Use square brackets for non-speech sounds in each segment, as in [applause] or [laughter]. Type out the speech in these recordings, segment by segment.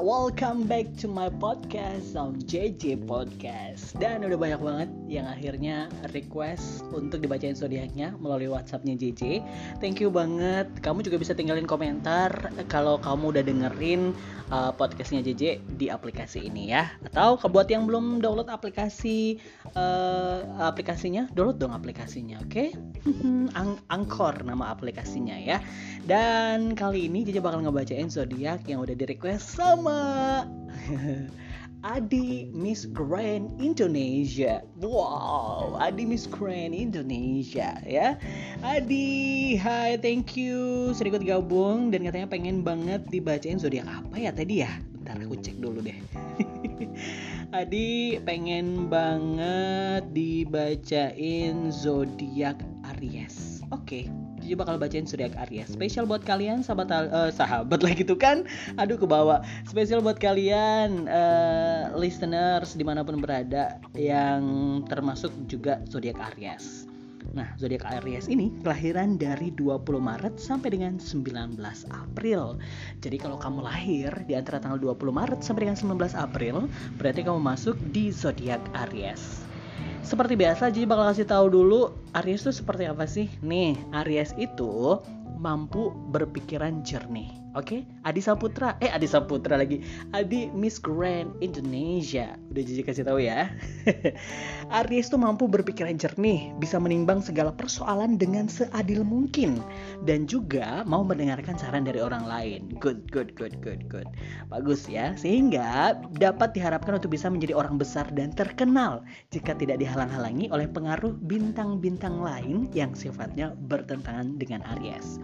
welcome back to my podcast on JJ Podcast. Dan udah banyak banget yang akhirnya request untuk dibacain zodiaknya melalui WhatsAppnya JJ Thank you banget, kamu juga bisa tinggalin komentar kalau kamu udah dengerin uh, podcastnya JJ di aplikasi ini ya. Atau buat yang belum download aplikasi uh, aplikasinya, download dong aplikasinya oke? Okay? [laughs] Ang Angkor nama aplikasinya ya Dan kali ini JJ bakal ngebacain zodiak yang udah di request sama Adi Miss Grand Indonesia. Wow, Adi Miss Grand Indonesia ya. Adi, hai, thank you sudah ikut gabung dan katanya pengen banget dibacain zodiak apa ya tadi ya? Bentar aku cek dulu deh. [laughs] Adi pengen banget dibacain zodiak Aries. Oke. Okay jadi bakal bacain zodiak Aries. Spesial buat kalian sahabat uh, sahabat lah gitu kan. Aduh ke bawah. Spesial buat kalian uh, listeners di mana pun berada yang termasuk juga zodiak Aries. Nah, zodiak Aries ini kelahiran dari 20 Maret sampai dengan 19 April. Jadi kalau kamu lahir di antara tanggal 20 Maret sampai dengan 19 April, berarti kamu masuk di zodiak Aries. Seperti biasa, jadi bakal kasih tahu dulu Aries itu seperti apa sih? Nih, Aries itu mampu berpikiran jernih. Oke, okay? Adi Saputra, eh Adi Saputra lagi, Adi Miss Grand Indonesia. Udah jadi kasih tahu ya. [laughs] Aries tuh mampu berpikiran jernih, bisa menimbang segala persoalan dengan seadil mungkin, dan juga mau mendengarkan saran dari orang lain. Good, good, good, good, good. Bagus ya, sehingga dapat diharapkan untuk bisa menjadi orang besar dan terkenal jika tidak dihalang-halangi oleh pengaruh bintang-bintang lain yang sifatnya bertentangan dengan Aries.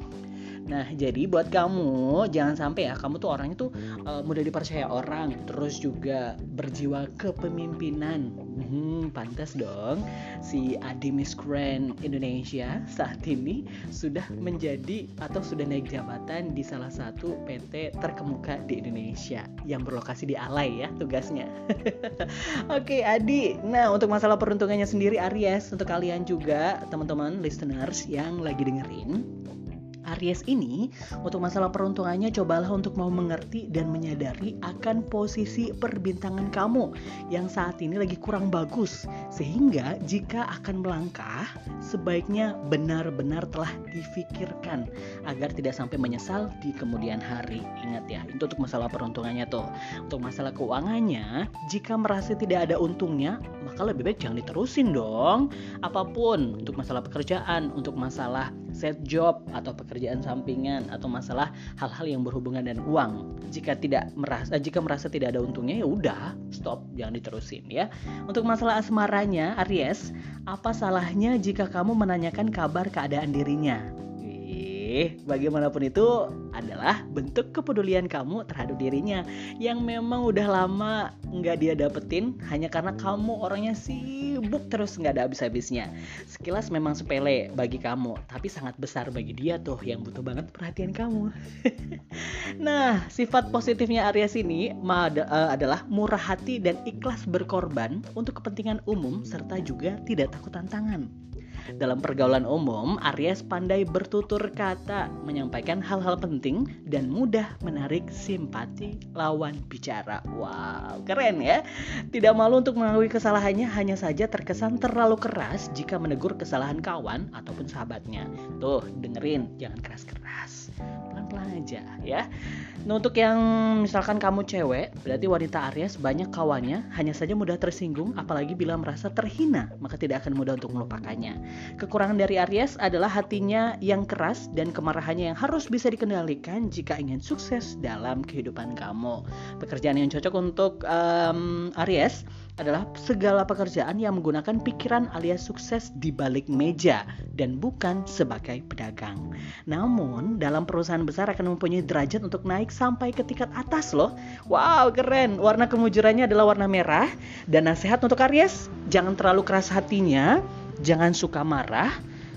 Nah, jadi buat kamu jangan sampai ya kamu tuh orangnya tuh uh, mudah dipercaya orang, terus juga berjiwa kepemimpinan. Hmm, pantas dong si Adi Miss Grand Indonesia saat ini sudah menjadi atau sudah naik jabatan di salah satu PT terkemuka di Indonesia yang berlokasi di Alai ya tugasnya. [laughs] Oke, Adi. Nah, untuk masalah peruntungannya sendiri Aries untuk kalian juga teman-teman listeners yang lagi dengerin Aries ini untuk masalah peruntungannya cobalah untuk mau mengerti dan menyadari akan posisi perbintangan kamu yang saat ini lagi kurang bagus sehingga jika akan melangkah sebaiknya benar-benar telah difikirkan agar tidak sampai menyesal di kemudian hari. Ingat ya, itu untuk masalah peruntungannya tuh. Untuk masalah keuangannya, jika merasa tidak ada untungnya, maka lebih baik jangan diterusin dong. Apa pun untuk masalah pekerjaan, untuk masalah set job atau pekerjaan sampingan atau masalah hal-hal yang berhubungan dengan uang. Jika tidak merasa jika merasa tidak ada untungnya ya udah stop jangan diterusin ya. Untuk masalah asmaranya Aries, apa salahnya jika kamu menanyakan kabar keadaan dirinya? Bagaimanapun itu adalah bentuk kepedulian kamu terhadap dirinya yang memang udah lama nggak dia dapetin hanya karena kamu orangnya sibuk terus nggak ada habis-habisnya. Sekilas memang sepele bagi kamu, tapi sangat besar bagi dia tuh yang butuh banget perhatian kamu. [laughs] nah, sifat positifnya Aries ini eh, adalah murah hati dan ikhlas berkorban untuk kepentingan umum serta juga tidak takut tantangan. Dalam pergaulan umum, Aries pandai bertutur kata, menyampaikan hal-hal penting dan mudah menarik simpati lawan bicara. Wow, keren ya. Tidak malu untuk mengakui kesalahannya, hanya saja terkesan terlalu keras jika menegur kesalahan kawan ataupun sahabatnya. Tuh, dengerin, jangan keras-keras. Pelan-pelan aja ya. Nah, untuk yang misalkan kamu cewek, berarti wanita Aries banyak kawannya hanya saja mudah tersinggung apalagi bila merasa terhina, maka tidak akan mudah untuk melupakannya. Kekurangan dari Aries adalah hatinya yang keras dan kemarahannya yang harus bisa dikendalikan jika ingin sukses dalam kehidupan kamu. Pekerjaan yang cocok untuk um, Aries adalah segala pekerjaan yang menggunakan pikiran alias sukses di balik meja dan bukan sebagai pedagang. Namun, dalam perusahaan besar akan mempunyai derajat untuk naik sampai ke tingkat atas loh. Wow, keren. Warna kemujurannya adalah warna merah dan nasihat untuk Aries, jangan terlalu keras hatinya, jangan suka marah,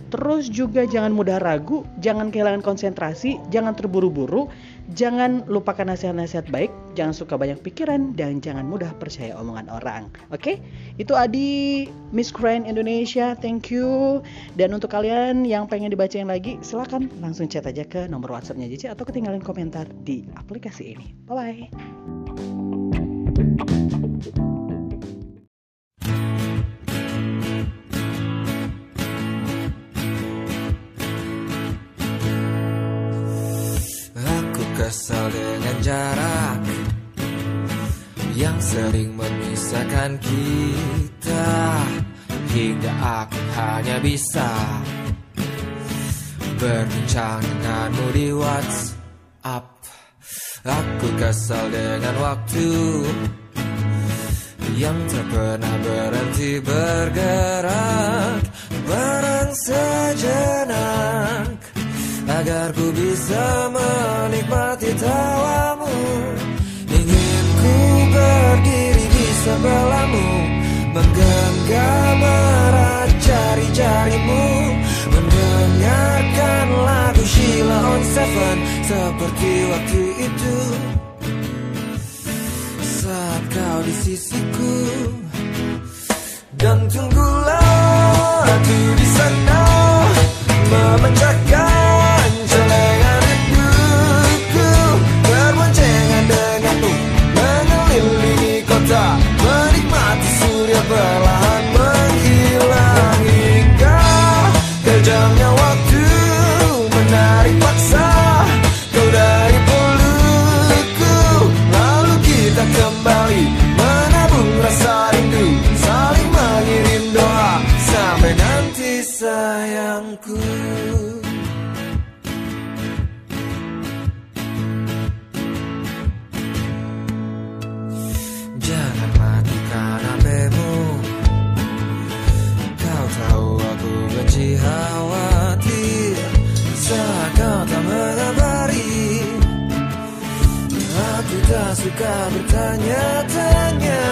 Terus juga jangan mudah ragu, jangan kehilangan konsentrasi, jangan terburu-buru, jangan lupakan nasihat-nasihat baik, jangan suka banyak pikiran, dan jangan mudah percaya omongan orang. Oke, okay? itu Adi Miss Grand Indonesia, thank you. Dan untuk kalian yang pengen dibacain lagi, silahkan langsung chat aja ke nomor WhatsAppnya JC atau ketinggalan komentar di aplikasi ini. Bye kesal dengan jarak Yang sering memisahkan kita. Hingga aku hanya bisa Berbincang denganmu di WhatsApp. Aku kesal dengan waktu Yang tak pernah berhenti bergerak. Barang sejenak Agar ku bisa tawamu. Ingin ku berdiri di sebelahmu Menggenggam erat jari-jarimu Mendengarkan lagu Sheila on Seven Seperti waktu itu. Saat kau di sisiku Dan tunggulah aku di sana Memecahkan Tak suka bertanya-tanya.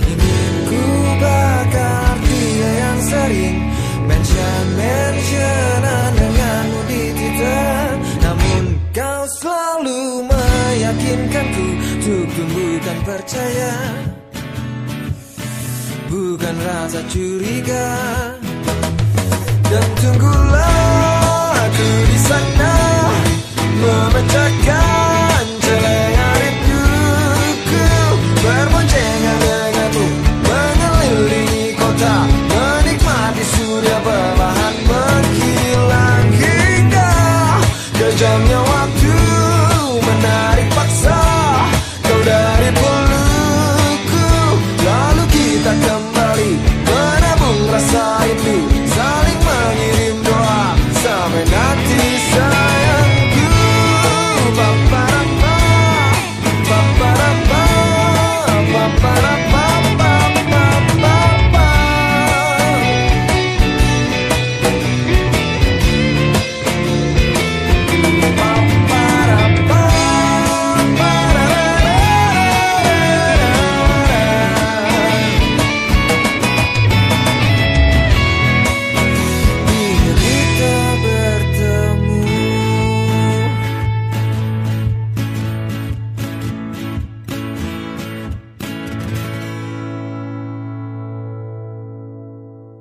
Ingin ku bakar dia yang sering Mention-mentionan denganmu di Twitter. Namun kau selalu meyakinkanku Untuk tumbuhkan percaya. Bukan rasa curiga. Dan tunggulah aku di sana Memecahkan